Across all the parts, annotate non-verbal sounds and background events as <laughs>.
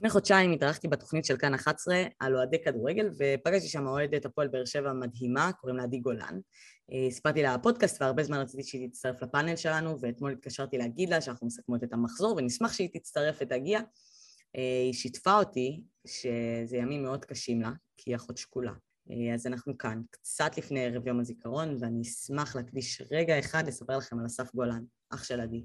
לפני חודשיים התארחתי בתוכנית של כאן 11 על אוהדי כדורגל ופגשתי שם אוהדת הפועל באר שבע מדהימה, קוראים לה עדי גולן. אה, סיפרתי לה הפודקאסט והרבה זמן רציתי שהיא תצטרף לפאנל שלנו ואתמול התקשרתי להגיד לה שאנחנו מסכמות את המחזור ונשמח שהיא תצטרף ותגיע. אה, היא שיתפה אותי שזה ימים מאוד קשים לה, כי היא אחות שקולה. אה, אז אנחנו כאן, קצת לפני ערב יום הזיכרון, ואני אשמח להקדיש רגע אחד לספר לכם על אסף גולן, אח של עדי.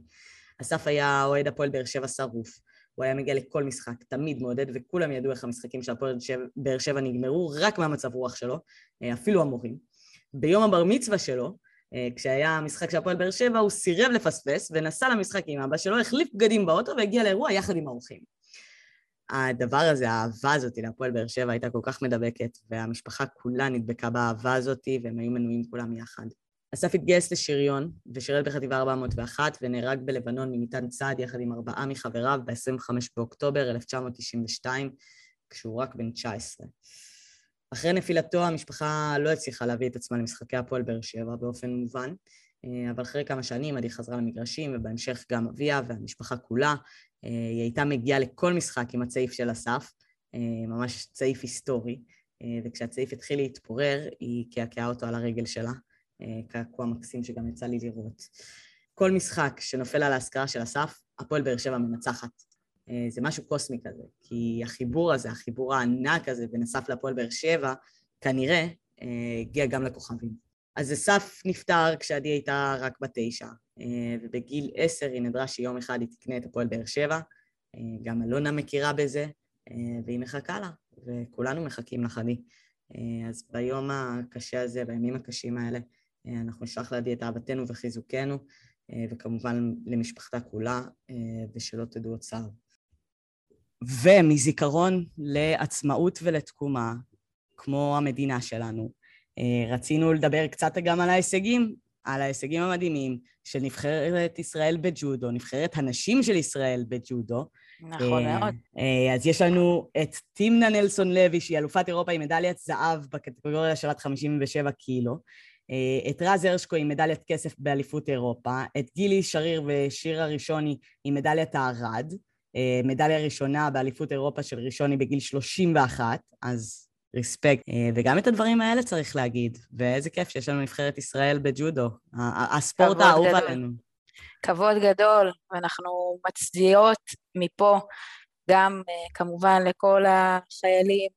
אסף היה אוהד הפועל באר שבע שרוף. הוא היה מגיע לכל משחק, תמיד מעודד, וכולם ידעו איך המשחקים של הפועל באר שבע נגמרו רק מהמצב רוח שלו, אה, אפילו המורים. ביום הבר מצווה שלו, אה, כשהיה משחק של הפועל באר שבע, הוא סירב לפספס ונסע למשחק עם אבא שלו, החליף בגדים באוטו והגיע לאירוע יחד עם האורחים. הדבר הזה, האהבה הזאת להפועל באר שבע הייתה כל כך מדבקת, והמשפחה כולה נדבקה באהבה הזאת, והם היו מנויים כולם יחד. אסף התגייס לשריון ושירת בחטיבה 401 ונהרג בלבנון ממטען צעד יחד עם ארבעה מחבריו ב-25 באוקטובר 1992 כשהוא רק בן 19. אחרי נפילתו המשפחה לא הצליחה להביא את עצמה למשחקי הפועל באר שבע באופן מובן, אבל אחרי כמה שנים עדי חזרה למגרשים ובהמשך גם אביה והמשפחה כולה. היא הייתה מגיעה לכל משחק עם הצעיף של אסף, ממש צעיף היסטורי, וכשהצעיף התחיל להתפורר היא קעקעה אותו על הרגל שלה. קעקוע מקסים שגם יצא לי לראות. כל משחק שנופל על ההשכרה של אסף, הפועל באר שבע מנצחת. אה, זה משהו קוסמי כזה, כי החיבור הזה, החיבור הענק הזה בין אסף להפועל באר שבע, כנראה אה, הגיע גם לכוכבים. אז אסף נפטר כשעדי הייתה רק בת תשע, אה, ובגיל עשר היא נדרה שיום אחד היא תקנה את הפועל באר שבע, גם אלונה מכירה בזה, והיא מחכה לה, וכולנו מחכים לך, עדי. אז ביום הקשה הזה, בימים הקשים האלה, אה, אנחנו נשלח לידי את אהבתנו וחיזוקנו, אה, וכמובן למשפחתה כולה, אה, ושלא תדעו עוד צער. ומזיכרון לעצמאות ולתקומה, כמו המדינה שלנו, רצינו לדבר קצת גם על ההישגים, על ההישגים המדהימים של נבחרת ישראל בג'ודו, נבחרת הנשים של ישראל בג'ודו. נכון מאוד. אז יש לנו את טימנה נלסון לוי, שהיא אלופת אירופה עם מדליית זהב בקטגוריה של עד 57 קילו. אה, את רז הרשקו עם מדליית כסף באליפות אירופה, את גילי שריר ושירה ראשוני עם מדליית הארד, אה, מדליה ראשונה באליפות אירופה של ראשוני בגיל 31, אז ריספקט. אה, וגם את הדברים האלה צריך להגיד, ואיזה כיף שיש לנו נבחרת ישראל בג'ודו, הספורט האהוב עלינו. כבוד גדול, ואנחנו מצדיעות מפה גם כמובן לכל החיילים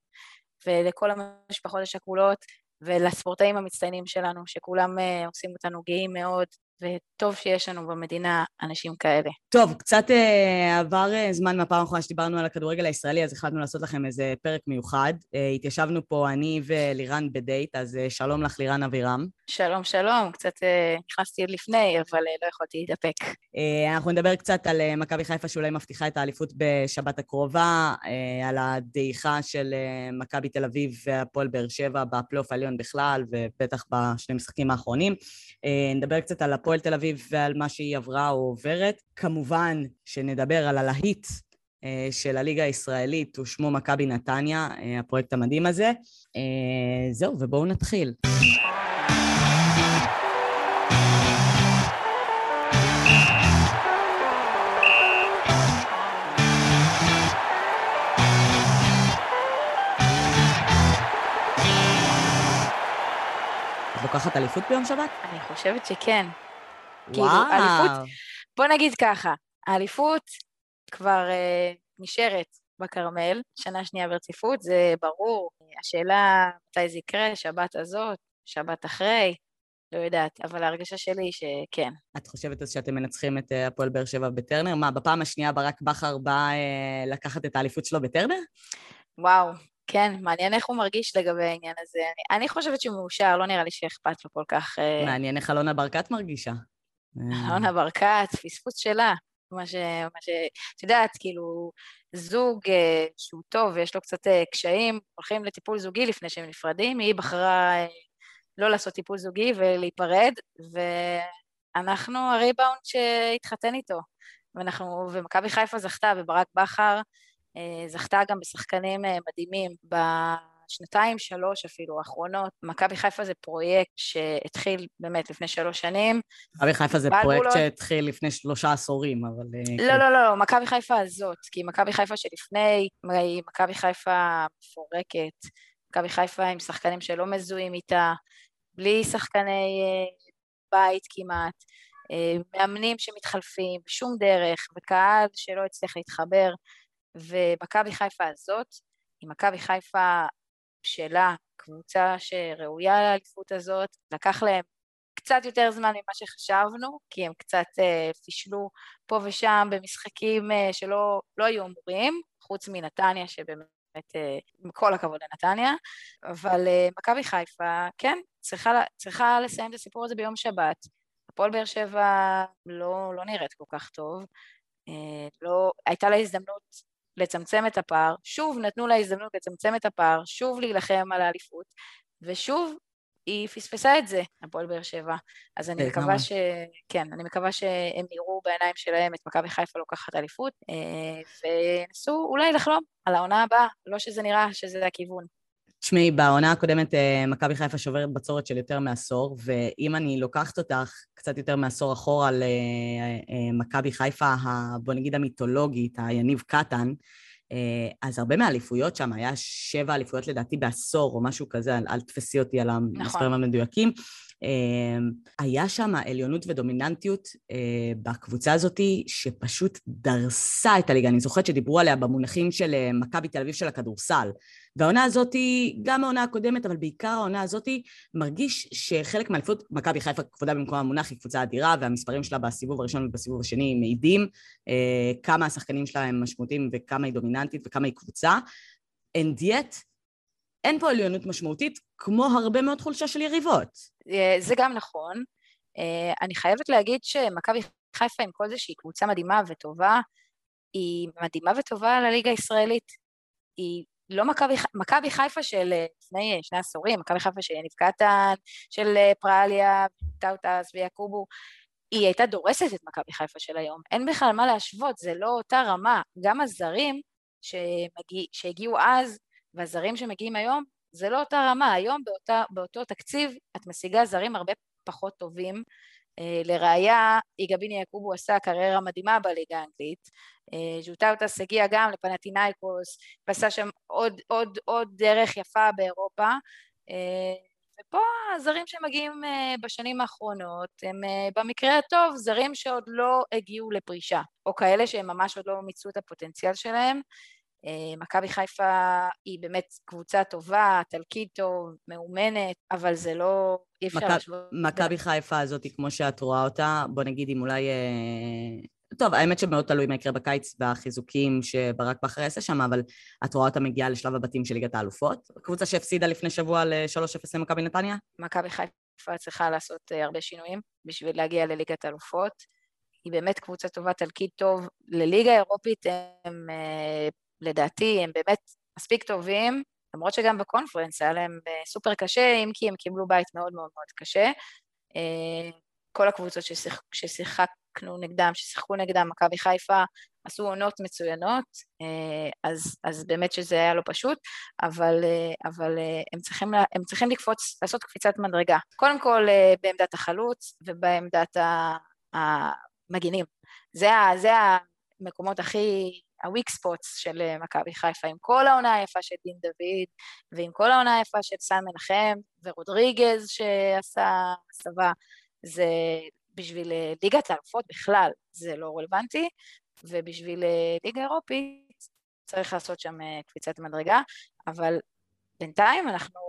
ולכל המשפחות השכולות ולספורטאים המצטיינים שלנו, שכולם uh, עושים אותנו גאים מאוד, וטוב שיש לנו במדינה אנשים כאלה. טוב, קצת uh, עבר uh, זמן מהפעם האחרונה שדיברנו על הכדורגל הישראלי, אז החלטנו לעשות לכם איזה פרק מיוחד. Uh, התיישבנו פה אני ולירן בדייט, אז uh, שלום לך לירן אבירם. שלום, שלום. קצת uh, נכנסתי עוד לפני, אבל uh, לא יכולתי להתאפק. Uh, אנחנו נדבר קצת על uh, מכבי חיפה שאולי מבטיחה את האליפות בשבת הקרובה, uh, על הדעיכה של uh, מכבי תל אביב והפועל באר שבע בפלייאוף העליון בכלל, ובטח בשני המשחקים האחרונים. Uh, נדבר קצת על הפועל תל אביב ועל מה שהיא עברה או עוברת. כמובן שנדבר על הלהיט של הליגה הישראלית, ושמו מכבי נתניה, הפרויקט המדהים הזה. זהו, ובואו נתחיל. לוקחת אליפות ביום שבת? אני חושבת שכן. כאילו, אליפות, בוא נגיד ככה, האליפות כבר uh, נשארת בכרמל, שנה שנייה ברציפות, זה ברור. השאלה מתי זה יקרה, שבת הזאת, שבת אחרי, לא יודעת, אבל ההרגשה שלי היא שכן. את חושבת אז שאתם מנצחים את אה, הפועל באר שבע בטרנר? מה, בפעם השנייה ברק בכר בא אה, לקחת את האליפות שלו בטרנר? וואו, כן, מעניין איך הוא מרגיש לגבי העניין הזה. אני, אני חושבת שהוא מאושר, לא נראה לי שאכפת לו כל כך... אה, מעניין איך אלונה ברקת מרגישה. אלונה ברקת, פספוס שלה. מה ש... מה ש... את יודעת, כאילו, זוג אה, שהוא טוב ויש לו קצת אה, קשיים, הולכים לטיפול זוגי לפני שהם נפרדים, היא בחרה לא לעשות טיפול זוגי ולהיפרד, ואנחנו הריבאונד שהתחתן איתו. ואנחנו, ומכבי חיפה זכתה, וברק בכר אה, זכתה גם בשחקנים אה, מדהימים בשנתיים, שלוש אפילו, האחרונות, מכבי חיפה זה פרויקט שהתחיל באמת לפני שלוש שנים. מכבי חיפה זה פרויקט לא... שהתחיל לפני שלושה עשורים, אבל... אה, לא. לא, לא, לא, מכבי חיפה הזאת, כי מכבי חיפה שלפני היא מכבי חיפה מפורקת, מכבי חיפה עם שחקנים שלא מזוהים איתה, בלי שחקני אה, בית כמעט. מאמנים שמתחלפים בשום דרך, וקהל שלא הצליח להתחבר, ומכבי חיפה הזאת, היא מכבי חיפה שלה, קבוצה שראויה לאליפות הזאת, לקח להם קצת יותר זמן ממה שחשבנו, כי הם קצת אה, פישלו פה ושם במשחקים אה, שלא לא היו אמורים, חוץ מנתניה שבאמת, אה, עם כל הכבוד לנתניה, אבל אה, מכבי חיפה, כן, צריכה, צריכה לסיים את הסיפור הזה ביום שבת. הפועל באר שבע לא, לא נראית כל כך טוב, אה, לא, הייתה לה הזדמנות לצמצם את הפער, שוב נתנו לה הזדמנות לצמצם את הפער, שוב להילחם על האליפות, ושוב היא פספסה את זה, הפועל באר שבע. אז אני מקווה ש... כן, אני מקווה שהם יראו בעיניים שלהם את מכבי חיפה לוקחת אליפות, אה, וינסו אולי לחלום על העונה הבאה, לא שזה נראה שזה הכיוון. תשמעי, בעונה הקודמת אה, מכבי חיפה שוברת בצורת של יותר מעשור, ואם אני לוקחת אותך קצת יותר מעשור אחורה למכבי חיפה, בוא נגיד המיתולוגית, היניב קטן, אה, אז הרבה מהאליפויות שם, היה שבע אליפויות לדעתי בעשור או משהו כזה, אל, אל תפסי אותי על המספרים נכון. המדויקים. אמ, היה שם עליונות ודומיננטיות אה, בקבוצה הזאת שפשוט דרסה את הליגה. אני זוכרת שדיברו עליה במונחים של אה, מכבי תל אביב של הכדורסל. והעונה הזאת, גם העונה הקודמת, אבל בעיקר העונה הזאת, מרגיש שחלק מהאליפות, מכבי חיפה כבודה במקום המונח היא קבוצה אדירה, והמספרים שלה בסיבוב הראשון ובסיבוב השני מעידים אה, כמה השחקנים שלה הם משמעותיים וכמה היא דומיננטית וכמה היא קבוצה. And yet, אין פה עליונות משמעותית, כמו הרבה מאוד חולשה של יריבות. אה, זה גם נכון. אה, אני חייבת להגיד שמכבי חיפה עם כל זה שהיא קבוצה מדהימה וטובה, היא מדהימה וטובה לליגה הישראלית. היא לא מכבי, חיפה של אה, לפני שני עשורים, מכבי חיפה של יניב קטן, של פרליה, טאוטס ויעקובו, היא הייתה דורסת את מכבי חיפה של היום. אין בכלל מה להשוות, זה לא אותה רמה. גם הזרים שמגיע, שהגיעו אז והזרים שמגיעים היום, זה לא אותה רמה. היום באותה, באותו תקציב את משיגה זרים הרבה פחות טובים. Uh, לראיה, יגביני יעקובו עשה קריירה מדהימה בליגה האנגלית. Uh, ז'וטאוטס הגיע גם לפנטינאיקוס, ועשה שם עוד, עוד, עוד דרך יפה באירופה. Uh, ופה הזרים שמגיעים בשנים האחרונות הם במקרה הטוב זרים שעוד לא הגיעו לפרישה, או כאלה שהם ממש עוד לא מיצו את הפוטנציאל שלהם. אה, מכבי חיפה היא באמת קבוצה טובה, תלקיד טוב, מאומנת, אבל זה לא... אי אפשר להשוות... מכבי חיפה הזאת, כמו שאת רואה אותה, בוא נגיד אם אולי... אה, טוב, האמת שמאוד תלוי מה יקרה בקיץ והחיזוקים שברק בכר יעשה שם, אבל את רואה אותה מגיעה לשלב הבתים של ליגת האלופות. קבוצה שהפסידה לפני שבוע ל-3-0 למכבי נתניה? מכבי חיפה צריכה לעשות אה, הרבה שינויים בשביל להגיע לליגת האלופות. היא באמת קבוצה טובה, תלקיד טוב. לליגה האירופית הם לדעתי הם באמת מספיק טובים, למרות שגם בקונפרנס היה להם אה, סופר קשה, אם כי הם קיבלו בית מאוד מאוד מאוד קשה. אה, כל הקבוצות ששיח, ששיחקנו נגדם, ששיחקו נגדם, מכבי חיפה, עשו עונות מצוינות, אה, אז, אז באמת שזה היה לא פשוט, אבל, אבל הם, צריכים, הם צריכים לקפוץ, לעשות קפיצת מדרגה. קודם כל בעמדת החלוץ ובעמדת המגינים. זה, זה המקומות הכי הוויק ספוטס של אה, מכבי חיפה, עם כל העונה היפה של דין דוד, ועם כל העונה היפה של סן מנחם, ורודריגז שעשה הסבה, זה בשביל אה, ליגת האלופות בכלל זה לא רלוונטי, ובשביל אה, ליגה אירופית צריך לעשות שם קפיצת מדרגה, אבל בינתיים אנחנו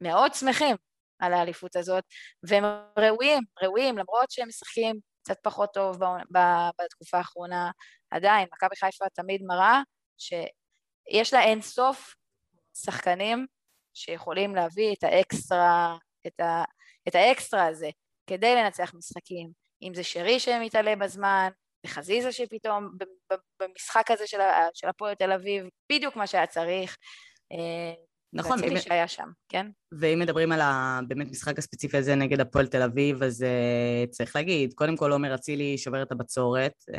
מאוד שמחים על האליפות הזאת, והם ראויים, ראויים, למרות שהם משחקים קצת פחות טוב בתקופה האחרונה, עדיין, מכבי חיפה תמיד מראה שיש לה אין סוף שחקנים שיכולים להביא את האקסטרה, את, ה, את האקסטרה הזה כדי לנצח משחקים, אם זה שרי שמתעלה בזמן, וחזיזה שפתאום במשחק הזה של הפועל תל אביב, בדיוק מה שהיה צריך. נכון. ואצילי שהיה שם, כן? ואם מדברים על ה... באמת משחק הספציפי הזה נגד הפועל תל אביב, אז uh, צריך להגיד, קודם כל עומר אצילי שובר את הבצורת, uh,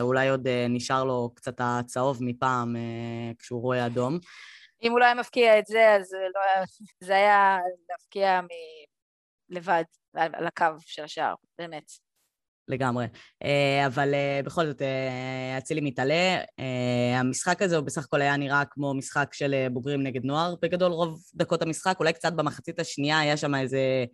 אולי עוד uh, נשאר לו קצת הצהוב מפעם uh, כשהוא רואה אדום. אם הוא לא היה מפקיע את זה, אז לא היה, זה היה להפקיע מ... לבד, על הקו של השער, באמת. לגמרי. אה, אבל אה, בכל זאת, אה, אצילי מתעלה. המשחק הזה הוא בסך הכל היה נראה כמו משחק של בוגרים נגד נוער בגדול רוב דקות המשחק, אולי קצת במחצית השנייה היה שם איזה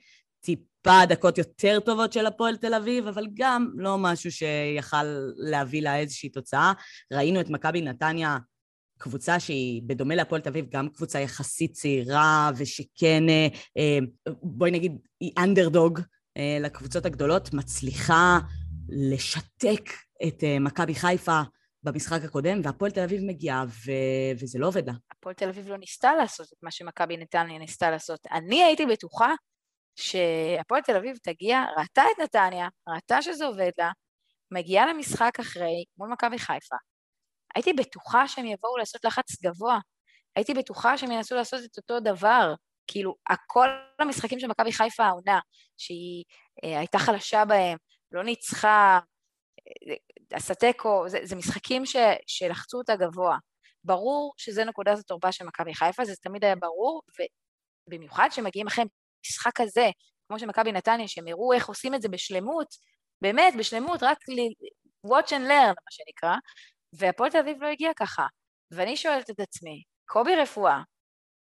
טיפה דקות יותר טובות של הפועל תל אביב, אבל גם לא משהו שיכל להביא לה איזושהי תוצאה. ראינו את מכבי נתניה, קבוצה שהיא, בדומה להפועל תל אביב, גם קבוצה יחסית צעירה, ושכן, בואי נגיד, היא אנדרדוג, אה, לקבוצות הגדולות, מצליחה לשתק את אה, מכבי חיפה במשחק הקודם, והפועל תל אביב מגיעה, ו... וזה לא עובד לה. הפועל תל אביב לא ניסתה לעשות את מה שמכבי נתניה ניסתה לעשות. אני הייתי בטוחה שהפועל תל אביב תגיע, ראתה את נתניה, ראתה שזה עובד לה, מגיעה למשחק אחרי, מול מכבי חיפה. הייתי בטוחה שהם יבואו לעשות לחץ גבוה. הייתי בטוחה שהם ינסו לעשות את אותו דבר. כאילו, כל המשחקים של מכבי חיפה העונה, שהיא אה, הייתה חלשה בהם, לא ניצחה, אה, עשה תיקו, זה, זה משחקים ש, שלחצו אותה גבוה. ברור שזה נקודת התורפה של מכבי חיפה, זה תמיד היה ברור, ובמיוחד כשמגיעים אחרי משחק כזה, כמו שמכבי נתניה, שהם הראו איך עושים את זה בשלמות, באמת, בשלמות, רק ל- watch and learn, מה שנקרא, והפועל תל אביב לא הגיע ככה. ואני שואלת את עצמי, קובי רפואה,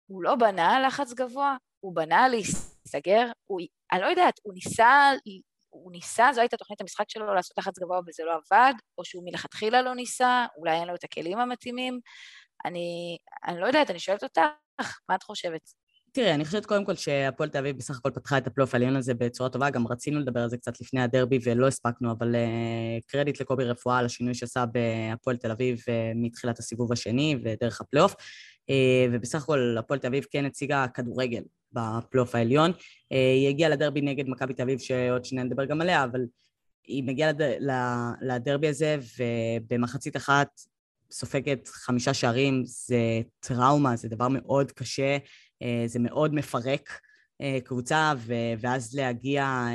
הוא לא בנה לחץ גבוה, הוא בנה להיסגר, הוא, אני לא יודעת, הוא ניסה, הוא ניסה, זו הייתה תוכנית המשחק שלו לעשות לחץ גבוה וזה לא עבד, או שהוא מלכתחילה לא ניסה, אולי אין לו את הכלים המתאימים. אני, אני לא יודעת, אני שואלת אותך, מה את חושבת? תראה, אני חושבת קודם כל שהפועל תל אביב בסך הכל פתחה את הפלייאוף העליון הזה בצורה טובה, גם רצינו לדבר על זה קצת לפני הדרבי ולא הספקנו, אבל uh, קרדיט לקובי רפואה על השינוי שעשה בהפועל תל אביב uh, מתחילת הסיבוב השני ודרך הפלייאוף. אה, ובסך הכל הפועל תל אביב כן הציגה כדורגל בפלייאוף העליון. אה, היא הגיעה לדרבי נגד מכבי תל אביב, שעוד שניה נדבר גם עליה, אבל היא מגיעה לד... לדרבי הזה, ובמחצית אחת סופגת חמישה שערים, זה טראומה, זה דבר מאוד קשה, אה, זה מאוד מפרק קבוצה, ואז להגיע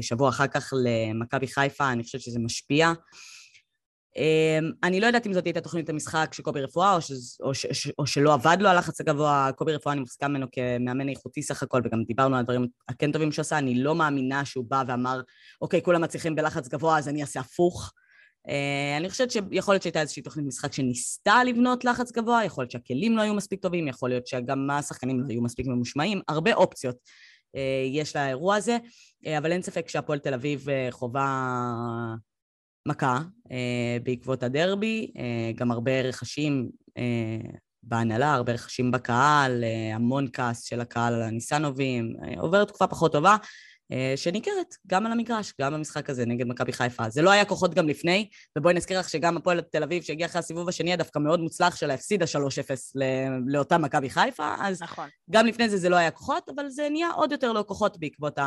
שבוע אחר כך למכבי חיפה, אני חושבת שזה משפיע. אמ, אני לא יודעת אם זאת הייתה תוכנית המשחק של קובי רפואה, או, ש, או, ש, או שלא עבד לו הלחץ הגבוה. קובי רפואה, אני מחזיקה ממנו כמאמן איכותי סך הכל, וגם דיברנו על הדברים הכן טובים שהוא עשה. אני לא מאמינה שהוא בא ואמר, אוקיי, כולם מצליחים בלחץ גבוה, אז אני אעשה הפוך. Uh, אני חושבת שיכול להיות שהייתה איזושהי תוכנית משחק שניסתה לבנות לחץ גבוה, יכול להיות שהכלים לא היו מספיק טובים, יכול להיות שגם השחקנים לא היו מספיק ממושמעים, הרבה אופציות uh, יש לאירוע הזה, uh, אבל אין ספק שהפועל תל אביב uh, חובה מכה אה, בעקבות הדרבי, אה, גם הרבה רכשים אה, בהנהלה, הרבה רכשים בקהל, אה, המון כעס של הקהל על הניסנובים, אה, עוברת תקופה פחות טובה, אה, שניכרת גם על המגרש, גם במשחק הזה נגד מכבי חיפה. זה לא היה כוחות גם לפני, ובואי נזכיר לך שגם הפועל תל אביב שהגיע אחרי הסיבוב השני הדווקא מאוד מוצלח שלה הפסידה 3-0 לאותה מכבי חיפה, אז נכון. גם לפני זה זה לא היה כוחות, אבל זה נהיה עוד יותר לא כוחות בעקבות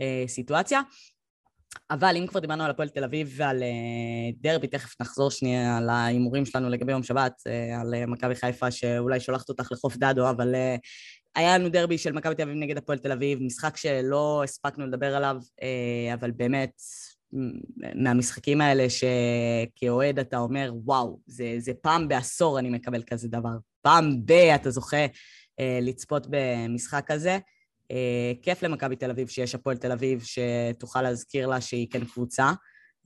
הסיטואציה. אבל אם כבר דיברנו על הפועל תל אביב ועל אה, דרבי, תכף נחזור שנייה על ההימורים שלנו לגבי יום שבת, אה, על אה, מכבי חיפה שאולי שולחת אותך לחוף דדו, אבל היה לנו דרבי של מכבי תל אביב נגד הפועל תל אביב, משחק שלא הספקנו לדבר עליו, אבל באמת מהמשחקים האלה שכאוהד אתה אומר, וואו, זה, זה פעם בעשור אני מקבל כזה דבר. פעם ב- אתה זוכה לצפות במשחק כזה. אה, כיף למכבי תל אביב שיש הפועל תל אביב, שתוכל להזכיר לה שהיא כן קבוצה,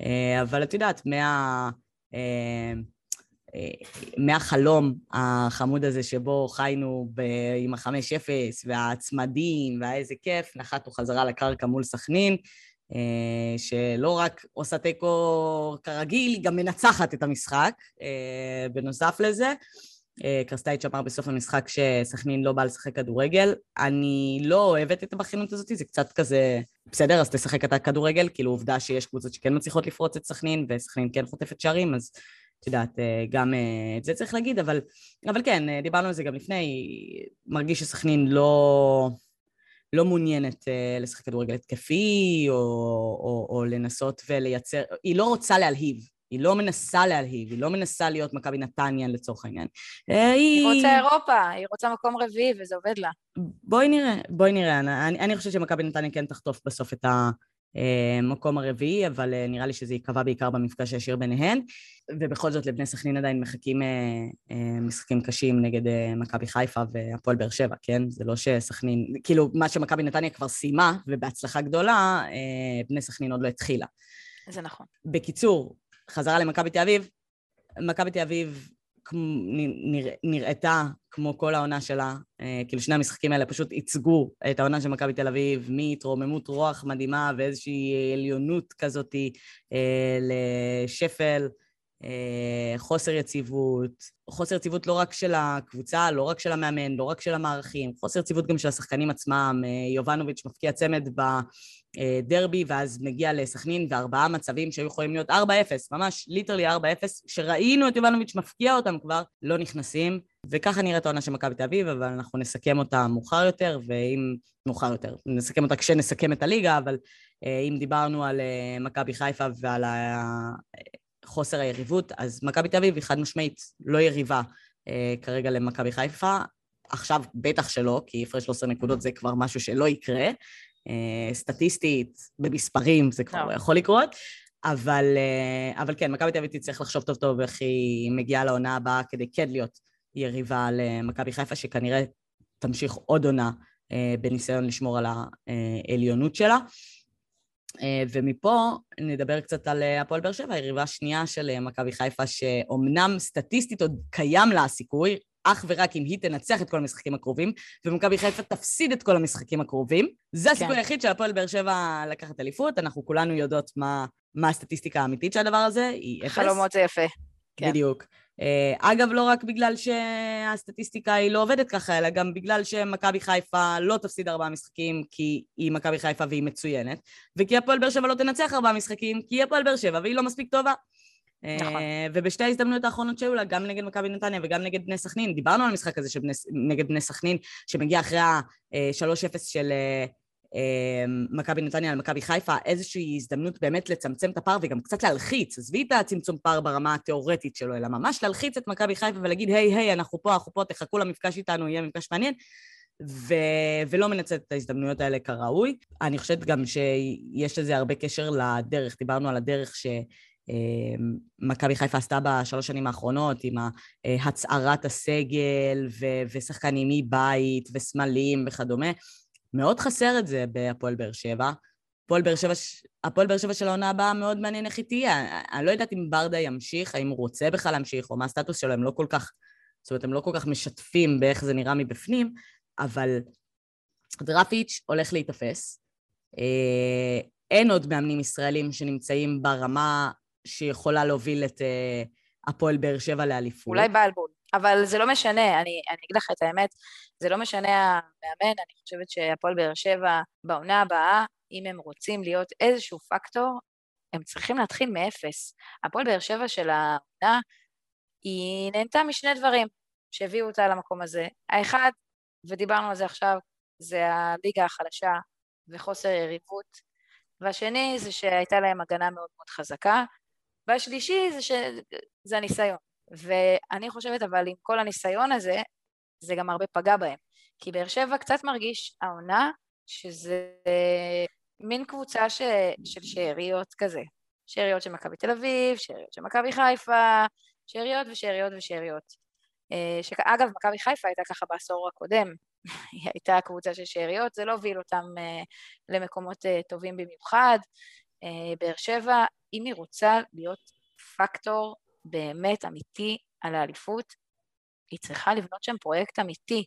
אה, אבל את יודעת, מה... אה, מהחלום החמוד הזה שבו חיינו ב... עם החמש אפס והצמדים והאיזה כיף, נחתנו חזרה לקרקע מול סכנין, שלא רק עושה תיקו כרגיל, היא גם מנצחת את המשחק, בנוסף לזה. אה, קרסטייץ' אמר בסוף המשחק שסכנין לא באה לשחק כדורגל. אני לא אוהבת את הבכיינות הזאת, זה קצת כזה, בסדר, אז תשחק אתה כדורגל, כאילו עובדה שיש קבוצות שכן מצליחות לפרוץ את סכנין, וסכנין כן חוטפת שערים, אז את יודעת, אה, גם אה, את זה צריך להגיד, אבל, אבל כן, דיברנו על זה גם לפני, מרגיש שסכנין לא... לא מעוניינת לשחק כדורגל התקפי, או, או, או לנסות ולייצר, היא לא רוצה להלהיב, היא לא מנסה להלהיב, היא לא מנסה להיות מכבי נתניה לצורך העניין. אה, היא... היא רוצה אירופה, היא רוצה מקום רביעי וזה עובד לה. בואי נראה, בואי נראה. אני, אני חושבת שמכבי נתניה כן תחטוף בסוף את, ה, מקום הרביעי, אבל נראה לי שזה ייקבע בעיקר במפגש הישיר ביניהן. ובכל זאת לבני סכנין עדיין מחכים משחקים קשים נגד מכבי חיפה והפועל באר שבע, כן? זה לא שסכנין, כאילו מה שמכבי נתניה כבר סיימה, ובהצלחה גדולה, בני סכנין עוד לא התחילה. זה נכון. בקיצור, חזרה למכבי תל אביב, מכבי תל אביב נראתה כמו כל העונה שלה, אה, כאילו שני המשחקים האלה פשוט ייצגו את העונה של מכבי תל אביב מהתרוממות רוח מדהימה ואיזושהי עליונות כזאת אה, לשפל, אה, חוסר יציבות, חוסר יציבות לא רק של הקבוצה, לא רק של המאמן, לא רק של המערכים, חוסר יציבות גם של השחקנים עצמם. יובנוביץ' מפקיע צמד ב... דרבי, ואז מגיע לסכנין, וארבעה מצבים שהיו יכולים להיות 4-0, ממש ליטרלי 4-0, שראינו את יובנוביץ' מפקיע אותם כבר, לא נכנסים, וככה נראית העונה של מכבי תל אביב, אבל אנחנו נסכם אותה מאוחר יותר, ואם... מאוחר יותר, נסכם אותה כשנסכם את הליגה, אבל אה, אם דיברנו על אה, מכבי חיפה ועל חוסר היריבות, אז מכבי תל אביב היא חד משמעית לא יריבה אה, כרגע למכבי חיפה. עכשיו בטח שלא, כי הפרש 13 נקודות זה כבר משהו שלא יקרה. אה, סטטיסטית, במספרים, זה כבר לא יכול לקרות. אבל, אה, אבל כן, מכבי תל אביב תצטרך לחשוב טוב טוב איך היא מגיעה לעונה הבאה כדי כן להיות יריבה למכבי חיפה, שכנראה תמשיך עוד עונה אה, בניסיון לשמור על העליונות שלה. ומפה נדבר קצת על הפועל באר שבע, היריבה השנייה של מכבי חיפה, שאומנם סטטיסטית עוד קיים לה הסיכוי, אך ורק אם היא תנצח את כל המשחקים הקרובים, ומכבי חיפה תפסיד את כל המשחקים הקרובים. זה הסיכוי כן. היחיד של הפועל באר שבע לקחת אליפות, אנחנו כולנו יודעות מה, מה הסטטיסטיקה האמיתית של הדבר הזה, היא אפס. חלומות זה יפה. כן. בדיוק. אה, אגב, לא רק בגלל שהסטטיסטיקה היא לא עובדת ככה, אלא גם בגלל שמכבי חיפה לא תפסיד ארבעה משחקים כי היא מכבי חיפה והיא מצוינת, וכי הפועל באר שבע לא תנצח ארבעה משחקים כי היא הפועל באר שבע והיא לא מספיק טובה. נכון. אה, ובשתי ההזדמנויות האחרונות שהיו לה, גם נגד מכבי נתניה וגם נגד בני סכנין, דיברנו על המשחק הזה נגד בני סכנין, שמגיע אחרי ה-3-0 של אה, אה, מכבי נתניה על מכבי חיפה, איזושהי הזדמנות באמת לצמצם את הפער וגם קצת להלחיץ, עזבי את הצמצום פער ברמה התיאורטית שלו, אלא ממש להלחיץ את מכבי חיפה ולהגיד, היי, היי, אנחנו פה, אנחנו פה, תחכו למפגש איתנו, יהיה מפגש מעניין. ו... ולא מנצלת את ההזדמנויות האלה כראוי. אני חושבת גם שיש לזה הרבה קשר לדרך, דיברנו על הדרך ש... מכבי חיפה עשתה בשלוש שנים האחרונות עם הצערת הסגל ו- ושחקנים מבית וסמלים וכדומה. מאוד חסר את זה בהפועל באר שבע, הפועל באר שבע של העונה הבאה מאוד מעניין איך היא תהיה. אני לא יודעת אם ברדה ימשיך, האם הוא רוצה בכלל להמשיך, או מה הסטטוס שלו, הם לא כל כך, זאת אומרת, הם לא כל כך משתפים באיך זה נראה מבפנים, אבל דרפיץ' הולך להיתפס. אה, אין עוד מאמנים ישראלים שנמצאים ברמה שיכולה להוביל את uh, הפועל באר שבע לאליפות. אולי בלבול, אבל זה לא משנה, אני, אני אגיד לך את האמת, זה לא משנה המאמן, אני חושבת שהפועל באר שבע בעונה הבאה, אם הם רוצים להיות איזשהו פקטור, הם צריכים להתחיל מאפס. הפועל באר שבע של העונה, היא נהנתה משני דברים שהביאו אותה למקום הזה. האחד, ודיברנו על זה עכשיו, זה הליגה החלשה וחוסר יריבות, והשני זה שהייתה להם הגנה מאוד מאוד חזקה, והשלישי זה שזה הניסיון. ואני חושבת אבל עם כל הניסיון הזה, זה גם הרבה פגע בהם. כי באר שבע קצת מרגיש העונה שזה מין קבוצה ש... של שאריות כזה. שאריות של מכבי תל אביב, שאריות של מכבי חיפה, שאריות ושאריות ושאריות. אה, שאגב, מכבי חיפה הייתה ככה בעשור הקודם, <laughs> היא הייתה קבוצה של שאריות, זה לא הוביל אותם אה, למקומות אה, טובים במיוחד. באר שבע אם היא רוצה להיות פקטור באמת אמיתי על האליפות, היא צריכה לבנות שם פרויקט אמיתי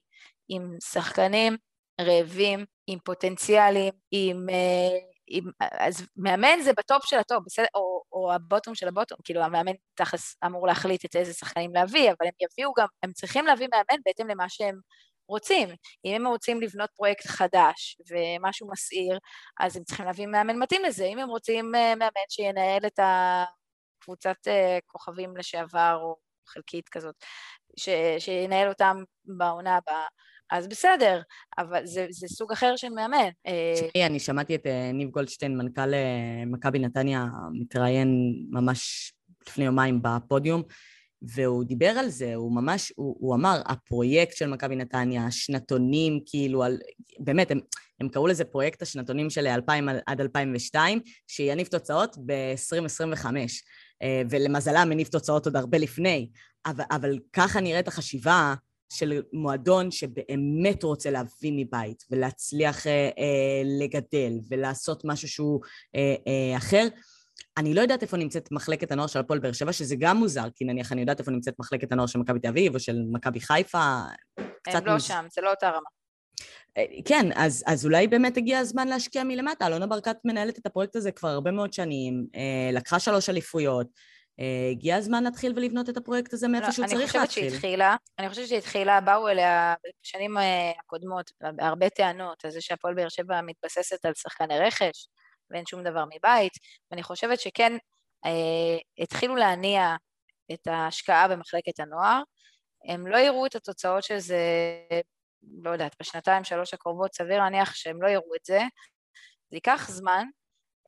עם שחקנים רעבים, עם פוטנציאלים, עם... אה, עם אז מאמן זה בטופ של הטופ, בסדר? או, או הבוטום של הבוטום, כאילו המאמן תכלס אמור להחליט את איזה שחקנים להביא, אבל הם יביאו גם, הם צריכים להביא מאמן בהתאם למה שהם רוצים. אם הם רוצים לבנות פרויקט חדש ומשהו מסעיר, אז הם צריכים להביא מאמן מתאים לזה. אם הם רוצים אה, מאמן שינהל את הקבוצת אה, כוכבים לשעבר, או חלקית כזאת, ש, שינהל אותם בעונה הבאה, אז בסדר, אבל זה, זה סוג אחר של מאמן. אה, תשמעי, אני שמעתי את ניב גולדשטיין, מנכ"ל מכבי נתניה, מתראיין ממש לפני יומיים בפודיום, והוא דיבר על זה, הוא ממש, הוא, הוא אמר, הפרויקט של מכבי נתניה, השנתונים, כאילו, על, באמת, הם, הם קראו לזה פרויקט השנתונים של 2000 עד 2002, שיניב תוצאות ב-2025. אה, ולמזלם הניב תוצאות עוד הרבה לפני. אבל, אבל ככה נראית החשיבה של מועדון שבאמת רוצה להביא מבית ולהצליח אה, אה, לגדל ולעשות משהו שהוא אה, אה, אחר. אני לא יודעת איפה נמצאת מחלקת הנוער של הפועל באר שבע, שזה גם מוזר, כי נניח אני יודעת איפה נמצאת מחלקת הנוער של מכבי תל אביב או של מכבי חיפה. הם לא מוז... שם, זה לא אותה רמה. אה, כן, אז, אז אולי באמת הגיע הזמן להשקיע מלמטה. אלונה ברקת מנהלת את הפרויקט הזה כבר הרבה מאוד שנים, אה, לקחה שלוש אליפויות. אה, הגיע הזמן להתחיל ולבנות את הפרויקט הזה מאיפה לא, שהוא צריך להתחיל. אני חושבת שהתחילה, אני חושבת שהתחילה, באו אליה בשנים הקודמות הרבה טענות על זה שהפועל באר שבע מתבססת על שחקני רכש, ואין שום דבר מבית, ואני חושבת שכן אה, התחילו להניע את ההשקעה במחלקת הנוער. הם לא יראו את התוצאות של זה, לא יודעת, בשנתיים, שלוש הקרובות, סביר להניח שהם לא יראו את זה. זה ייקח זמן.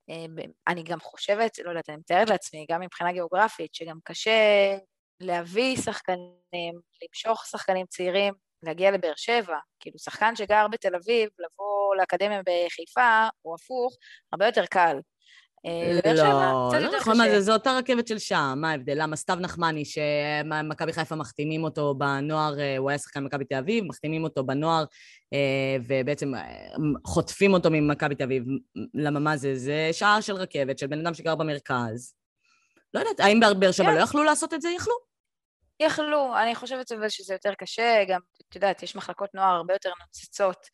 אה, אני גם חושבת, לא יודעת, אני מתארת לעצמי, גם מבחינה גיאוגרפית, שגם קשה להביא שחקנים, למשוך שחקנים צעירים להגיע לבאר שבע, כאילו שחקן שגר בתל אביב, לבוא לאקדמיה בחיפה, או הפוך, הרבה יותר קל. אה, לא, לא נכון, מה זה, זו אותה רכבת של שעה, מה ההבדל? למה סתיו נחמני, שמכבי חיפה מחתימים אותו בנוער, אה, הוא היה שחקן מכבי תל אביב, מחתימים אותו בנוער, אה, ובעצם חוטפים אותו ממכבי תל אביב. למה מה זה? זה שעה של רכבת, של בן אדם שגר במרכז. לא יודעת, האם באר שבע. לא יכלו לעשות את זה? יכלו. יכלו, אני חושבת שזה יותר קשה, גם, את יודעת, יש מחלקות נוער הרבה יותר נוצצות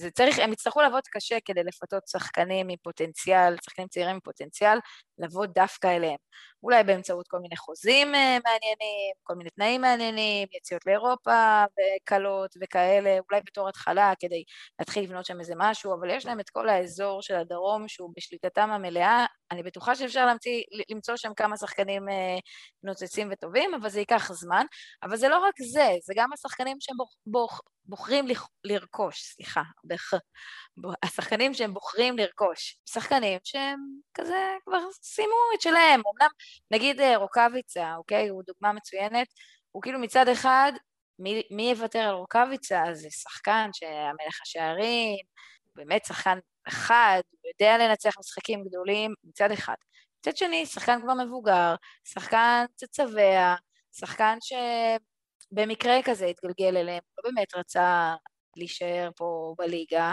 זה צריך, הם יצטרכו לעבוד קשה כדי לפתות שחקנים עם פוטנציאל, שחקנים צעירים עם פוטנציאל, לבוא דווקא אליהם. אולי באמצעות כל מיני חוזים אה, מעניינים, כל מיני תנאים מעניינים, יציאות לאירופה וקלות וכאלה, אולי בתור התחלה כדי להתחיל לבנות שם איזה משהו, אבל יש להם את כל האזור של הדרום שהוא בשליטתם המלאה. אני בטוחה שאפשר להמציא, למצוא שם כמה שחקנים אה, נוצצים וטובים, אבל זה ייקח זמן. אבל זה לא רק זה, זה גם השחקנים בוח, בוחרים לרכוש, סליחה. השחקנים שהם בוחרים לרכוש, שחקנים שהם כזה כבר סיימו את שלהם, אמנם נגיד אה, רוקאביצה, אוקיי, הוא דוגמה מצוינת, הוא כאילו מצד אחד, מי, מי יוותר על רוקאביצה? זה שחקן שהמלך השערים, באמת שחקן אחד, הוא יודע לנצח משחקים גדולים מצד אחד. מצד שני, שחקן כבר מבוגר, שחקן קצת שבע, שחקן שבמקרה כזה התגלגל אליהם, לא באמת רצה להישאר פה בליגה.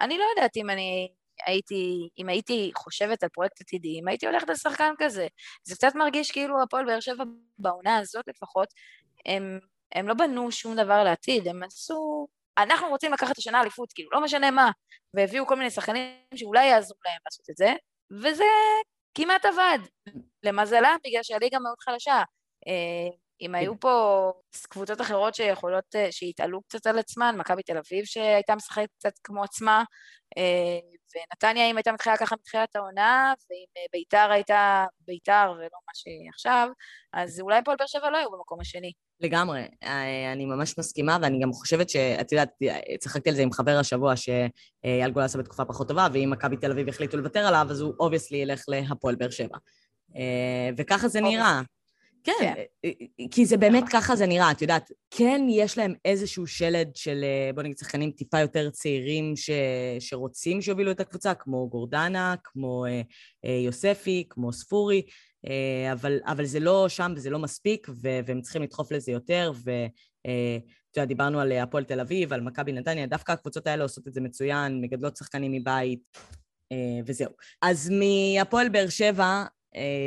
אני לא יודעת אם אני הייתי, אם הייתי חושבת על פרויקט עתידי, אם הייתי הולכת לשחקן כזה. זה קצת מרגיש כאילו הפועל באר שבע בעונה הזאת לפחות, הם, הם לא בנו שום דבר לעתיד, הם עשו... אנחנו רוצים לקחת השנה אליפות, כאילו, לא משנה מה, והביאו כל מיני שחקנים שאולי יעזרו להם לעשות את זה, וזה כמעט עבד. למזלם, בגלל שהליגה מאוד חלשה. אה, אם היו פה קבוצות אחרות שיכולות, שהתעלו קצת על עצמן, מכבי תל אביב שהייתה משחקת קצת כמו עצמה, אה, ונתניה אם הייתה מתחילה ככה מתחילת העונה, ואם אה, ביתר הייתה ביתר ולא מה שהיא עכשיו, אז אולי הפועל באר שבע לא היו במקום השני. לגמרי, אה, אני ממש מסכימה, ואני גם חושבת שאת יודעת, צחקתי על זה עם חבר השבוע שאייל גול עשה בתקופה פחות טובה, ואם מכבי תל אביב החליטו לוותר עליו, אז הוא obviously ילך להפועל באר שבע. וככה זה נראה. כן, אה, אה, כי זה באמת ככה זה נראה, את יודעת, כן יש להם איזשהו שלד של, אה, בוא נגיד, שחקנים טיפה יותר צעירים ש, שרוצים שיובילו את הקבוצה, כמו גורדנה, כמו אה, יוספי, כמו ספורי, אה, אבל, אבל זה לא שם וזה לא מספיק, ו, והם צריכים לדחוף לזה יותר, ואתה אה, יודע, דיברנו על הפועל תל אביב, על מכבי נתניה, דווקא הקבוצות האלה עושות את זה מצוין, מגדלות שחקנים מבית, וזהו. אז מהפועל באר שבע אה,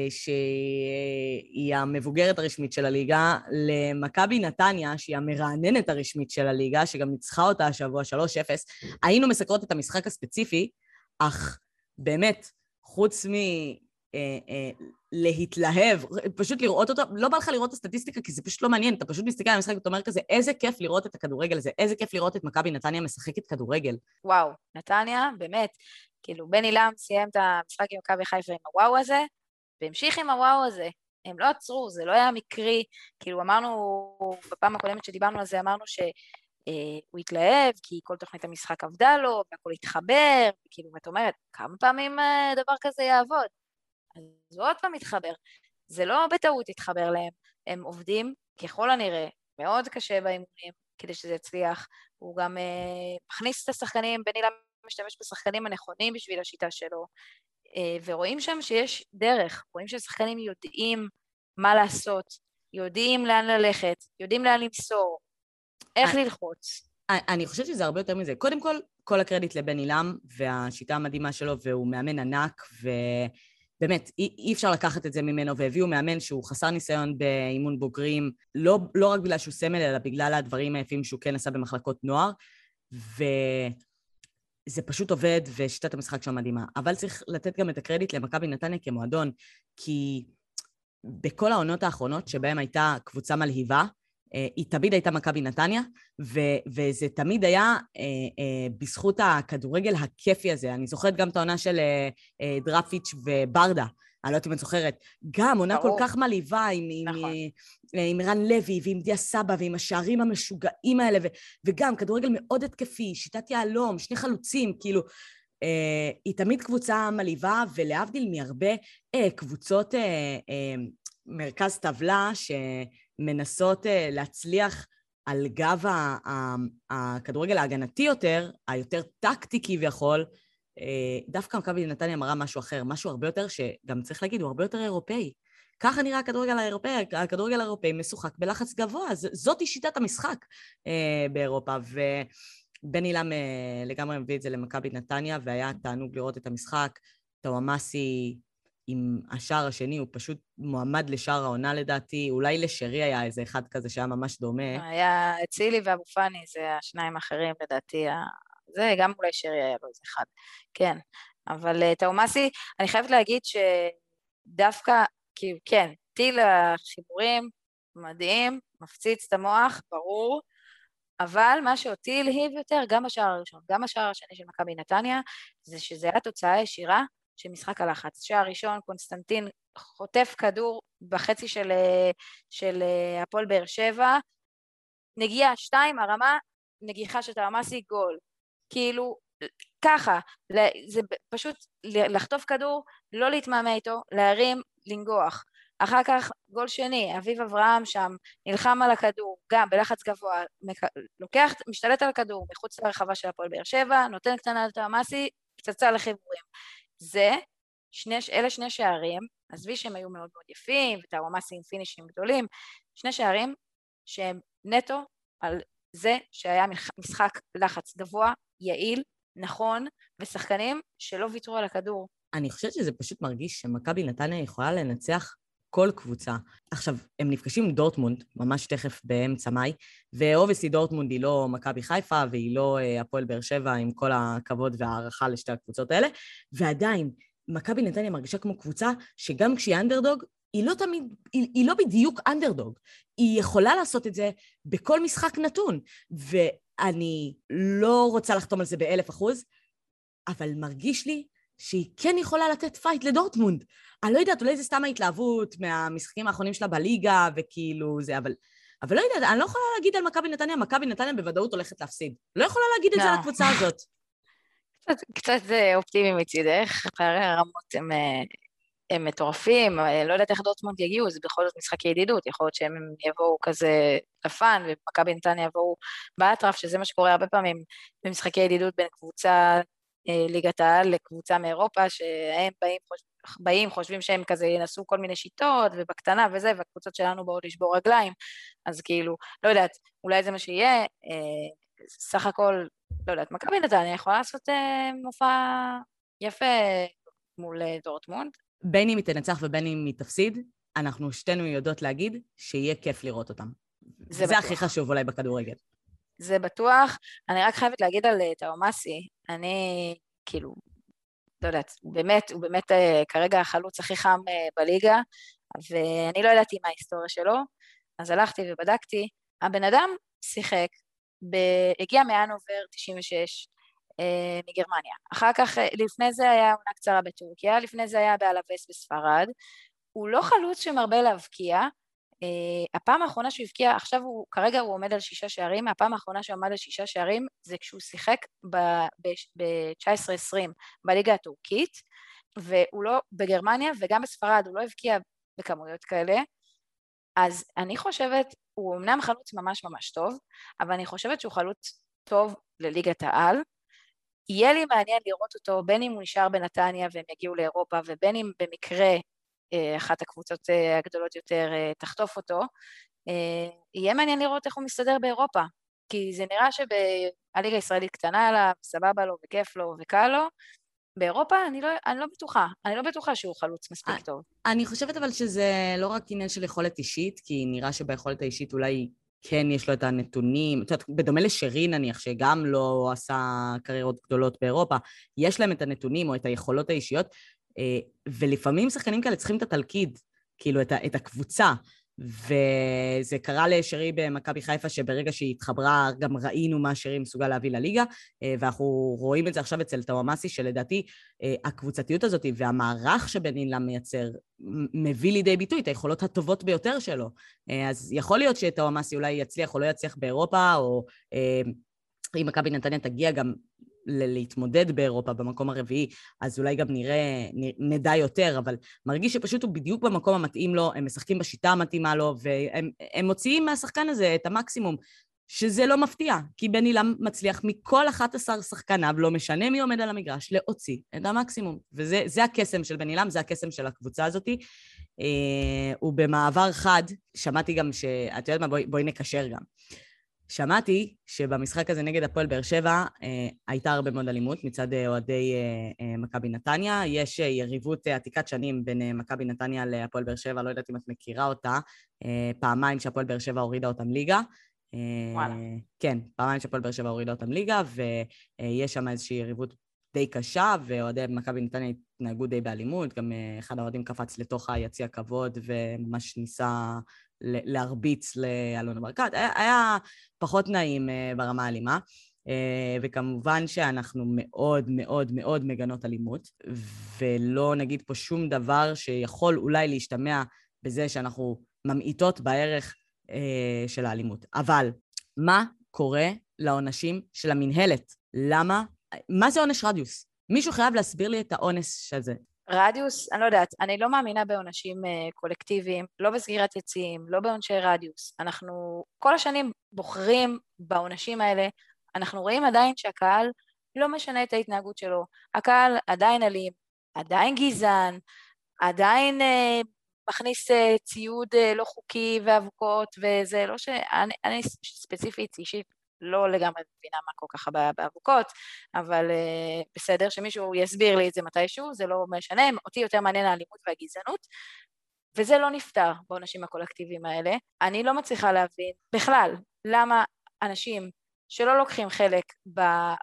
שהיא המבוגרת הרשמית של הליגה, למכבי נתניה, שהיא המרעננת הרשמית של הליגה, שגם ניצחה אותה השבוע 3-0. היינו מסקרות את המשחק הספציפי, אך באמת, חוץ מ... אה, אה, להתלהב, פשוט לראות אותו, לא בא לך לראות את הסטטיסטיקה כי זה פשוט לא מעניין, אתה פשוט מסתכל על המשחק ואתה אומר כזה, איזה כיף לראות את הכדורגל הזה, איזה כיף לראות את מכבי נתניה משחקת כדורגל. וואו, נתניה, באמת, כאילו בני לם סיים את המשחק עם מכבי חיפה עם הוואו הזה, והמשיך עם הוואו הזה. הם לא עצרו, זה לא היה מקרי, כאילו אמרנו, בפעם הקודמת שדיברנו על זה, אמרנו שהוא אה, התלהב, כי כל תוכנית המשחק עבדה לו, והכל התחבר, כאילו, ואת אומרת, כמה פעמים אה, דבר כזה יעבוד? אז הוא עוד פעם מתחבר. זה לא בטעות התחבר להם, הם עובדים ככל הנראה מאוד קשה באימונים כדי שזה יצליח, הוא גם אה, מכניס את השחקנים, בן אילם משתמש בשחקנים הנכונים בשביל השיטה שלו, ורואים שם שיש דרך, רואים ששחקנים יודעים מה לעשות, יודעים לאן ללכת, יודעים לאן למסור, איך ללחוץ. אני חושבת שזה הרבה יותר מזה. קודם כל, כל הקרדיט לבן עילם והשיטה המדהימה שלו, והוא מאמן ענק, ובאמת, אי, אי אפשר לקחת את זה ממנו, והביאו מאמן שהוא חסר ניסיון באימון בוגרים, לא, לא רק בגלל שהוא סמל, אלא בגלל הדברים היפים שהוא כן עשה במחלקות נוער, וזה פשוט עובד, ושיטת המשחק שלו מדהימה. אבל צריך לתת גם את הקרדיט למכבי נתניה כמועדון, כי בכל העונות האחרונות שבהן הייתה קבוצה מלהיבה, אה, היא תמיד הייתה מכבי נתניה, ו- וזה תמיד היה אה, אה, בזכות הכדורגל הכיפי הזה. אני זוכרת גם את העונה של אה, אה, דרפיץ' וברדה, אני לא יודעת אם את זוכרת. גם עונה כל כך מלהיבה עם, נכון. עם, אה, עם רן לוי ועם דיה סבא ועם השערים המשוגעים האלה, ו- וגם כדורגל מאוד התקפי, שיטת יהלום, שני חלוצים, כאילו... Uh, היא תמיד קבוצה מלהיבה, ולהבדיל מהרבה uh, קבוצות uh, uh, מרכז טבלה, ש... מנסות uh, להצליח על גב הכדורגל ההגנתי יותר, היותר טקטי כביכול, דווקא מכבי נתניה מראה משהו אחר, משהו הרבה יותר, שגם צריך להגיד, הוא הרבה יותר אירופאי. ככה נראה הכדורגל האירופאי, הכדורגל האירופאי משוחק בלחץ גבוה, זאתי שיטת המשחק uh, באירופה, ובן אילם uh, לגמרי מביא את זה למכבי נתניה, והיה תענוג לראות את המשחק. טוואמאסי עם השער השני, הוא פשוט מועמד לשער העונה לדעתי, אולי לשרי היה איזה אחד כזה שהיה ממש דומה. היה אצילי ואבו פאני, זה השניים האחרים לדעתי, זה גם אולי שרי היה לו איזה אחד, כן. אבל אה, טאומאסי, אני חייבת להגיד שדווקא, כאילו, כן, טיל החיבורים, מדהים, מפציץ את המוח, ברור, אבל מה שאותי הלהיב יותר, גם בשער הראשון, גם בשער השני של מכבי נתניה, זה שזה היה תוצאה ישירה של משחק הלחץ. שער ראשון, קונסטנטין חוטף כדור בחצי של, של הפועל באר שבע, נגיעה שתיים, הרמה, נגיחה של תרמסי, גול. כאילו, ככה, זה פשוט לחטוף כדור, לא להתמהמה איתו, להרים, לנגוח. אחר כך גול שני, אביב אברהם שם, נלחם על הכדור, גם בלחץ גבוה, לוקח, משתלט על הכדור מחוץ לרחבה של הפועל באר שבע, נותן קטנה לתרמסי, פצצה לחיבורים. זה, שני, אלה שני שערים, עזבי שהם היו מאוד מאוד יפים, וטאוואמאסי עם פינישים גדולים, שני שערים שהם נטו על זה שהיה משחק לחץ גבוה, יעיל, נכון, ושחקנים שלא ויתרו על הכדור. אני חושבת שזה פשוט מרגיש שמכבי נתניה יכולה לנצח כל קבוצה. עכשיו, הם נפגשים עם דורטמונד, ממש תכף באמצע מאי, ו-obviously דורטמונד היא לא מכבי חיפה והיא לא אה, הפועל באר שבע, עם כל הכבוד וההערכה לשתי הקבוצות האלה, ועדיין, מכבי נתניה מרגישה כמו קבוצה שגם כשהיא אנדרדוג, היא לא תמיד, היא, היא לא בדיוק אנדרדוג. היא יכולה לעשות את זה בכל משחק נתון. ואני לא רוצה לחתום על זה באלף אחוז, אבל מרגיש לי שהיא כן יכולה לתת fight לדורטמונד. אני לא יודעת, אולי זה סתם ההתלהבות מהמשחקים האחרונים שלה בליגה, וכאילו זה, אבל... אבל לא יודעת, אני לא יכולה להגיד על מכבי נתניה, מכבי נתניה בוודאות הולכת להפסיד. לא יכולה להגיד את זה על לא. הקבוצה הזאת. קצת, קצת אופטימי מצידך, פערי הרמות הם, אה, הם מטורפים, לא יודעת איך דורטמונד יגיעו, זה בכל זאת משחק ידידות, יכול להיות שהם יבואו כזה לפאן, ומכבי נתניה יבואו באטרף, שזה מה שקורה הרבה פעמים במשחקי ידידות בין קבוצה אה, ליגת העל לקבוצה מאירופה, שהם באים, חוש... באים, חושבים שהם כזה ינסו כל מיני שיטות, ובקטנה וזה, והקבוצות שלנו באות לשבור רגליים, אז כאילו, לא יודעת, אולי זה מה שיהיה, אה, סך הכל, לא יודעת, מכבי נתניה יכולה לעשות אה, מופע יפה מול דורטמונד. בין אם היא תנצח ובין אם היא תפסיד, אנחנו שתינו יודעות להגיד שיהיה כיף לראות אותם. זה, זה הכי חשוב אולי בכדורגל. זה בטוח. אני רק חייבת להגיד על טאומאסי, אני כאילו, לא יודעת, הוא באמת, הוא באמת uh, כרגע החלוץ הכי חם בליגה, ואני לא ידעתי מה ההיסטוריה שלו, אז הלכתי ובדקתי. הבן אדם שיחק, ב... הגיע מאנובר 96 uh, מגרמניה. אחר כך, uh, לפני זה היה עונה קצרה בטורקיה, לפני זה היה באלווס בספרד. הוא לא חלוץ שמרבה להבקיע, Uh, הפעם האחרונה שהוא הבקיע, עכשיו הוא, כרגע הוא עומד על שישה שערים, הפעם האחרונה שהוא עמד על שישה שערים זה כשהוא שיחק ב-19-20 בליגה הטורקית, והוא לא, בגרמניה וגם בספרד, הוא לא הבקיע בכמויות כאלה. אז אני חושבת, הוא אמנם חלוץ ממש ממש טוב, אבל אני חושבת שהוא חלוץ טוב לליגת העל. יהיה לי מעניין לראות אותו, בין אם הוא נשאר בנתניה והם יגיעו לאירופה, ובין אם במקרה אה, אחת הקבוצות אה, הגדולות יותר אה, תחטוף אותו, יהיה מעניין לראות איך הוא מסתדר באירופה. כי זה נראה שהליגה הישראלית קטנה עליו, סבבה לו וכיף לו וקל לו, באירופה אני לא, אני לא בטוחה, אני לא בטוחה שהוא חלוץ מספיק אני, טוב. אני חושבת אבל שזה לא רק עניין של יכולת אישית, כי נראה שביכולת האישית אולי כן יש לו את הנתונים, את יודעת, בדומה לשרי נניח, שגם לא עשה קריירות גדולות באירופה, יש להם את הנתונים או את היכולות האישיות, אה, ולפעמים שחקנים כאלה צריכים את התלכיד, כאילו את, את הקבוצה. וזה קרה לשרי במכבי חיפה, שברגע שהיא התחברה, גם ראינו מה שרי מסוגל להביא לליגה, אה, ואנחנו רואים את זה עכשיו אצל טוואמאסי, שלדעתי אה, הקבוצתיות הזאת והמערך שבן אילם מייצר, מביא לידי ביטוי את היכולות הטובות ביותר שלו. אה, אז יכול להיות שטוואמאסי אולי יצליח או לא יצליח באירופה, או אם מכבי נתניה תגיע גם להתמודד באירופה במקום הרביעי, אז אולי גם נראה, נדע יותר, אבל מרגיש שפשוט הוא בדיוק במקום המתאים לו, הם משחקים בשיטה המתאימה לו, והם מוציאים מהשחקן הזה את המקסימום, שזה לא מפתיע, כי בן אילם מצליח מכל 11 שחקניו, לא משנה מי עומד על המגרש, להוציא את המקסימום. וזה הקסם של בן אילם, זה הקסם של הקבוצה הזאתי. אה, ובמעבר חד, שמעתי גם ש... את יודעת מה? בואי, בואי נקשר גם. שמעתי שבמשחק הזה נגד הפועל באר שבע אה, הייתה הרבה מאוד אלימות מצד אה, אוהדי אה, אה, מכבי נתניה. יש אה, יריבות אה, עתיקת שנים בין אה, מכבי נתניה להפועל באר שבע, לא יודעת אם את מכירה אותה, אה, פעמיים שהפועל באר שבע הורידה אותם ליגה. אה, וואלה. כן, פעמיים שהפועל באר שבע הורידה אותם ליגה, ויש שם איזושהי יריבות די קשה, ואוהדי מכבי נתניה התנהגו די באלימות, גם אה, אחד האוהדים קפץ לתוך היציע כבוד וממש ניסה להרביץ לאלונה ברקת. היה, היה פחות נעים uh, ברמה האלימה. Uh, וכמובן שאנחנו מאוד מאוד מאוד מגנות אלימות, ולא נגיד פה שום דבר שיכול אולי להשתמע בזה שאנחנו ממעיטות בערך uh, של האלימות. אבל מה קורה לעונשים של המינהלת? למה? מה זה עונש רדיוס? מישהו חייב להסביר לי את העונש הזה. רדיוס, אני לא יודעת, אני לא מאמינה בעונשים uh, קולקטיביים, לא בסגירת יציאים, לא בעונשי רדיוס. אנחנו כל השנים בוחרים בעונשים האלה, אנחנו רואים עדיין שהקהל לא משנה את ההתנהגות שלו. הקהל עדיין אלים, עדיין גזען, עדיין uh, מכניס uh, ציוד uh, לא חוקי ואבוקות, וזה לא ש... אני, אני ספציפית, אישית, לא לגמרי מבינה מה כל כך באבוקות, אבל uh, בסדר, שמישהו יסביר לי את זה מתישהו, זה לא משנה, אותי יותר מעניין האלימות והגזענות, וזה לא נפתר בעונשים הקולקטיביים האלה. אני לא מצליחה להבין בכלל למה אנשים שלא לוקחים חלק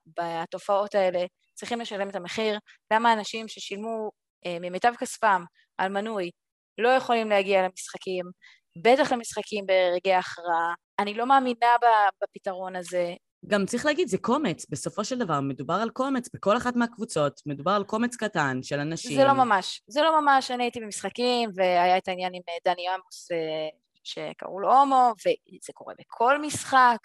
בתופעות האלה צריכים לשלם את המחיר, למה אנשים ששילמו uh, ממיטב כספם על מנוי לא יכולים להגיע למשחקים, בטח למשחקים ברגעי הכרעה. אני לא מאמינה בפתרון הזה. גם צריך להגיד, זה קומץ. בסופו של דבר מדובר על קומץ בכל אחת מהקבוצות, מדובר על קומץ קטן של אנשים. זה לא ממש. זה לא ממש. אני הייתי במשחקים, והיה את העניין עם אה, דני עמוס, אה, שקראו לו הומו, וזה קורה בכל משחק,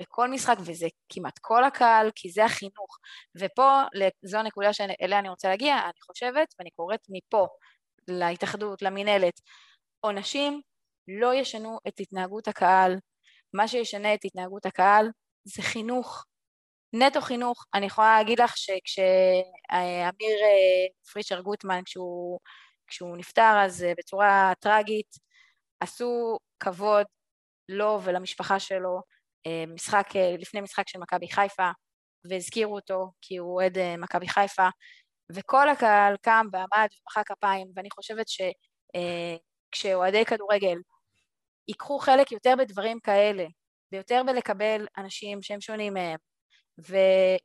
בכל משחק, וזה כמעט כל הקהל, כי זה החינוך. ופה, זו הנקודה שאליה אני רוצה להגיע, אני חושבת, ואני קוראת מפה להתאחדות, למינהלת, עונשים לא ישנו את התנהגות הקהל, מה שישנה את התנהגות הקהל זה חינוך, נטו חינוך. אני יכולה להגיד לך שכשאמיר אה, פרישר גוטמן, כשהוא, כשהוא נפטר אז אה, בצורה טרגית, עשו כבוד לו ולמשפחה שלו, אה, משחק, לפני משחק של מכבי חיפה, והזכירו אותו כי הוא אוהד מכבי חיפה, וכל הקהל קם ועמד ומחא כפיים, ואני חושבת שכשאוהדי כדורגל ייקחו חלק יותר בדברים כאלה, ויותר בלקבל אנשים שהם שונים מהם, אה,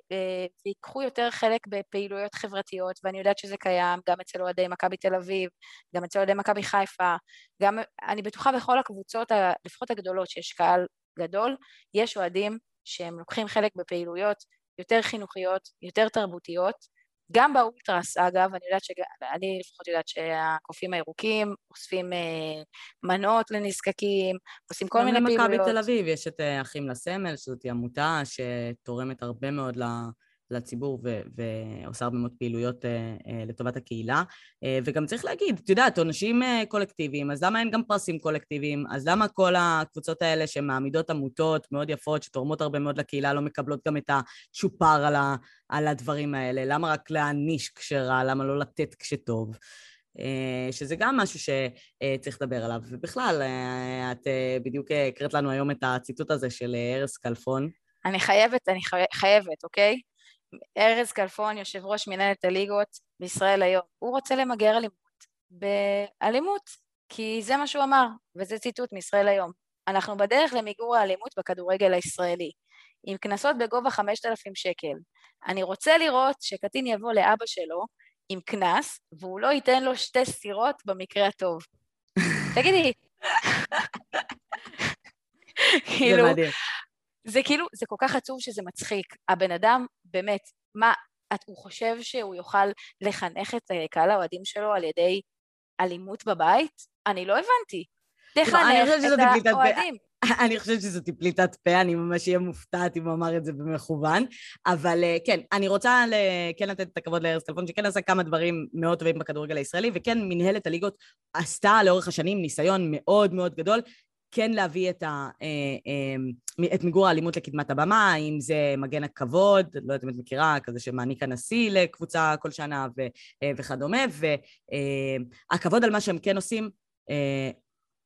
ויקחו יותר חלק בפעילויות חברתיות, ואני יודעת שזה קיים גם אצל אוהדי מכבי תל אביב, גם אצל אוהדי מכבי חיפה, גם, אני בטוחה בכל הקבוצות, לפחות הגדולות, שיש קהל גדול, יש אוהדים שהם לוקחים חלק בפעילויות יותר חינוכיות, יותר תרבותיות, גם באולטרס, אגב, אני יודעת שאני לפחות יודעת שהקופים הירוקים אוספים אה, מנות לנזקקים, עושים כל מיני פעילויות. גם במכבי תל אביב יש את אה, אחים לסמל, שזאת עמותה שתורמת הרבה מאוד לציבור ו- ועושה הרבה מאוד פעילויות לטובת הקהילה. וגם צריך להגיד, את יודעת, עונשים קולקטיביים, אז למה אין גם פרסים קולקטיביים? אז למה כל הקבוצות האלה שמעמידות עמותות מאוד יפות, שתורמות הרבה מאוד לקהילה, לא מקבלות גם את הצ'ופר על, ה- על הדברים האלה? למה רק להעניש כשרע? למה לא לתת כשטוב? שזה גם משהו שצריך לדבר עליו. ובכלל, את בדיוק הקראת לנו היום את הציטוט הזה של ארז כלפון. אני חייבת, אני חייבת, אוקיי? ארז כלפון, יושב ראש מנהלת הליגות בישראל היום, הוא רוצה למגר אלימות באלימות, כי זה מה שהוא אמר, וזה ציטוט מישראל היום. אנחנו בדרך למיגור האלימות בכדורגל הישראלי, עם קנסות בגובה 5,000 שקל. אני רוצה לראות שקטין יבוא לאבא שלו עם קנס, והוא לא ייתן לו שתי סירות במקרה הטוב. <laughs> תגידי, כאילו, זה כאילו, זה כל כך עצוב שזה מצחיק. הבן אדם, באמת, מה, את, הוא חושב שהוא יוכל לחנך את אה, קהל האוהדים שלו על ידי אלימות בבית? אני לא הבנתי. תחנך את האוהדים. <laughs> אני חושבת שזאת פליטת פה, אני ממש אהיה מופתעת אם הוא אמר את זה במכוון. אבל אה, כן, אני רוצה כן לתת את הכבוד לארז כלפון, שכן עשה כמה דברים מאוד טובים בכדורגל הישראלי, וכן מנהלת הליגות עשתה לאורך השנים ניסיון מאוד מאוד גדול כן להביא את, ה, אה, אה, את מיגור האלימות לקדמת הבמה, אם זה מגן הכבוד, לא יודעת אם את מכירה, כזה שמעניק הנשיא לקבוצה כל שנה ו, וכדומה, והכבוד על מה שהם כן עושים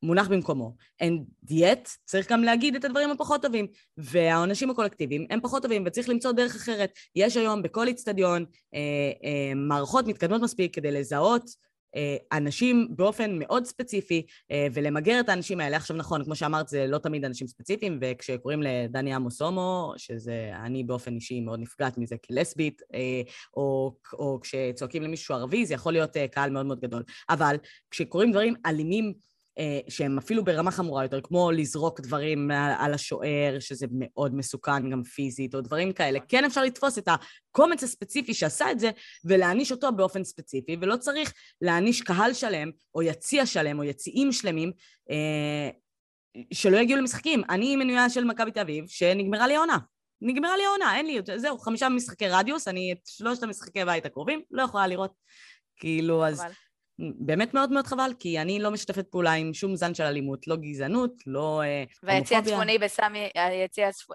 מונח במקומו. אין דיאט, צריך גם להגיד את הדברים הפחות טובים. והעונשים הקולקטיביים הם פחות טובים, וצריך למצוא דרך אחרת. יש היום בכל איצטדיון אה, אה, מערכות מתקדמות מספיק כדי לזהות אה, אנשים באופן מאוד ספציפי אה, ולמגר את האנשים האלה. עכשיו נכון, כמו שאמרת, זה לא תמיד אנשים ספציפיים, וכשקוראים לדני עמוס הומו, שזה אני באופן אישי מאוד נפגעת מזה כלסבית, אה, או, או כשצועקים למישהו ערבי, זה יכול להיות קהל מאוד מאוד גדול. אבל כשקוראים דברים אלימים אה, שהם אפילו ברמה חמורה יותר, כמו לזרוק דברים על השוער, שזה מאוד מסוכן גם פיזית, או דברים כאלה. כן אפשר לתפוס את הקומץ הספציפי שעשה את זה, ולהעניש אותו באופן ספציפי, ולא צריך להעניש קהל שלם, או יציע שלם, או יציעים שלמים, אה, שלא יגיעו למשחקים. אני מנויה של מכבי תל אביב, שנגמרה לי העונה. נגמרה לי העונה, אין לי, זהו, חמישה משחקי רדיוס, אני את שלושת המשחקי בית הקרובים לא יכולה לראות. כאילו, אז... אבל. באמת מאוד מאוד חבל, כי אני לא משתפת פעולה עם שום זן של אלימות, לא גזענות, לא אה, והיציא הצפוני בסמי,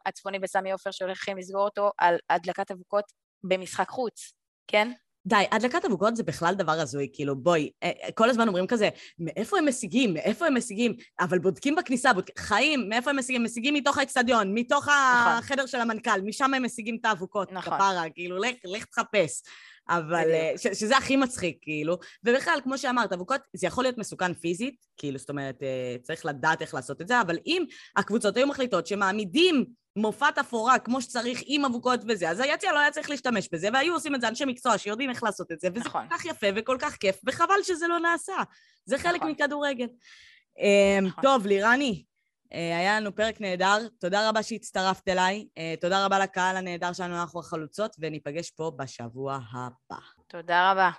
הצפוני בסמי עופר שהולכים לסגור אותו על הדלקת אבוקות במשחק חוץ, כן? די, הדלקת אבוקות זה בכלל דבר הזוי, כאילו בואי, אה, כל הזמן אומרים כזה, מאיפה הם משיגים, מאיפה הם משיגים, אבל בודקים בכניסה, בודק... חיים, מאיפה הם משיגים? משיגים מתוך האצטדיון, מתוך נכון. החדר של המנכ"ל, משם הם משיגים את האבוקות, נכון. כפרה, כאילו, לך, לך תחפש. אבל אה, ש, שזה הכי מצחיק, כאילו. ובכלל, כמו שאמרת, אבוקות, זה יכול להיות מסוכן פיזית, כאילו, זאת אומרת, אה, צריך לדעת איך לעשות את זה, אבל אם הקבוצות היו מחליטות שמעמידים מופע תפאורה כמו שצריך עם אבוקות וזה, אז היציע לא היה צריך להשתמש בזה, והיו עושים את זה אנשי מקצוע שיודעים איך לעשות את זה, וזה נכון. כל כך יפה וכל כך כיף, וחבל שזה לא נעשה. זה חלק נכון. מכדורגל. אמ, נכון. טוב, לירני, היה לנו פרק נהדר, תודה רבה שהצטרפת אליי, אה, תודה רבה לקהל הנהדר שלנו, אנחנו החלוצות, וניפגש פה בשבוע הבא. תודה רבה.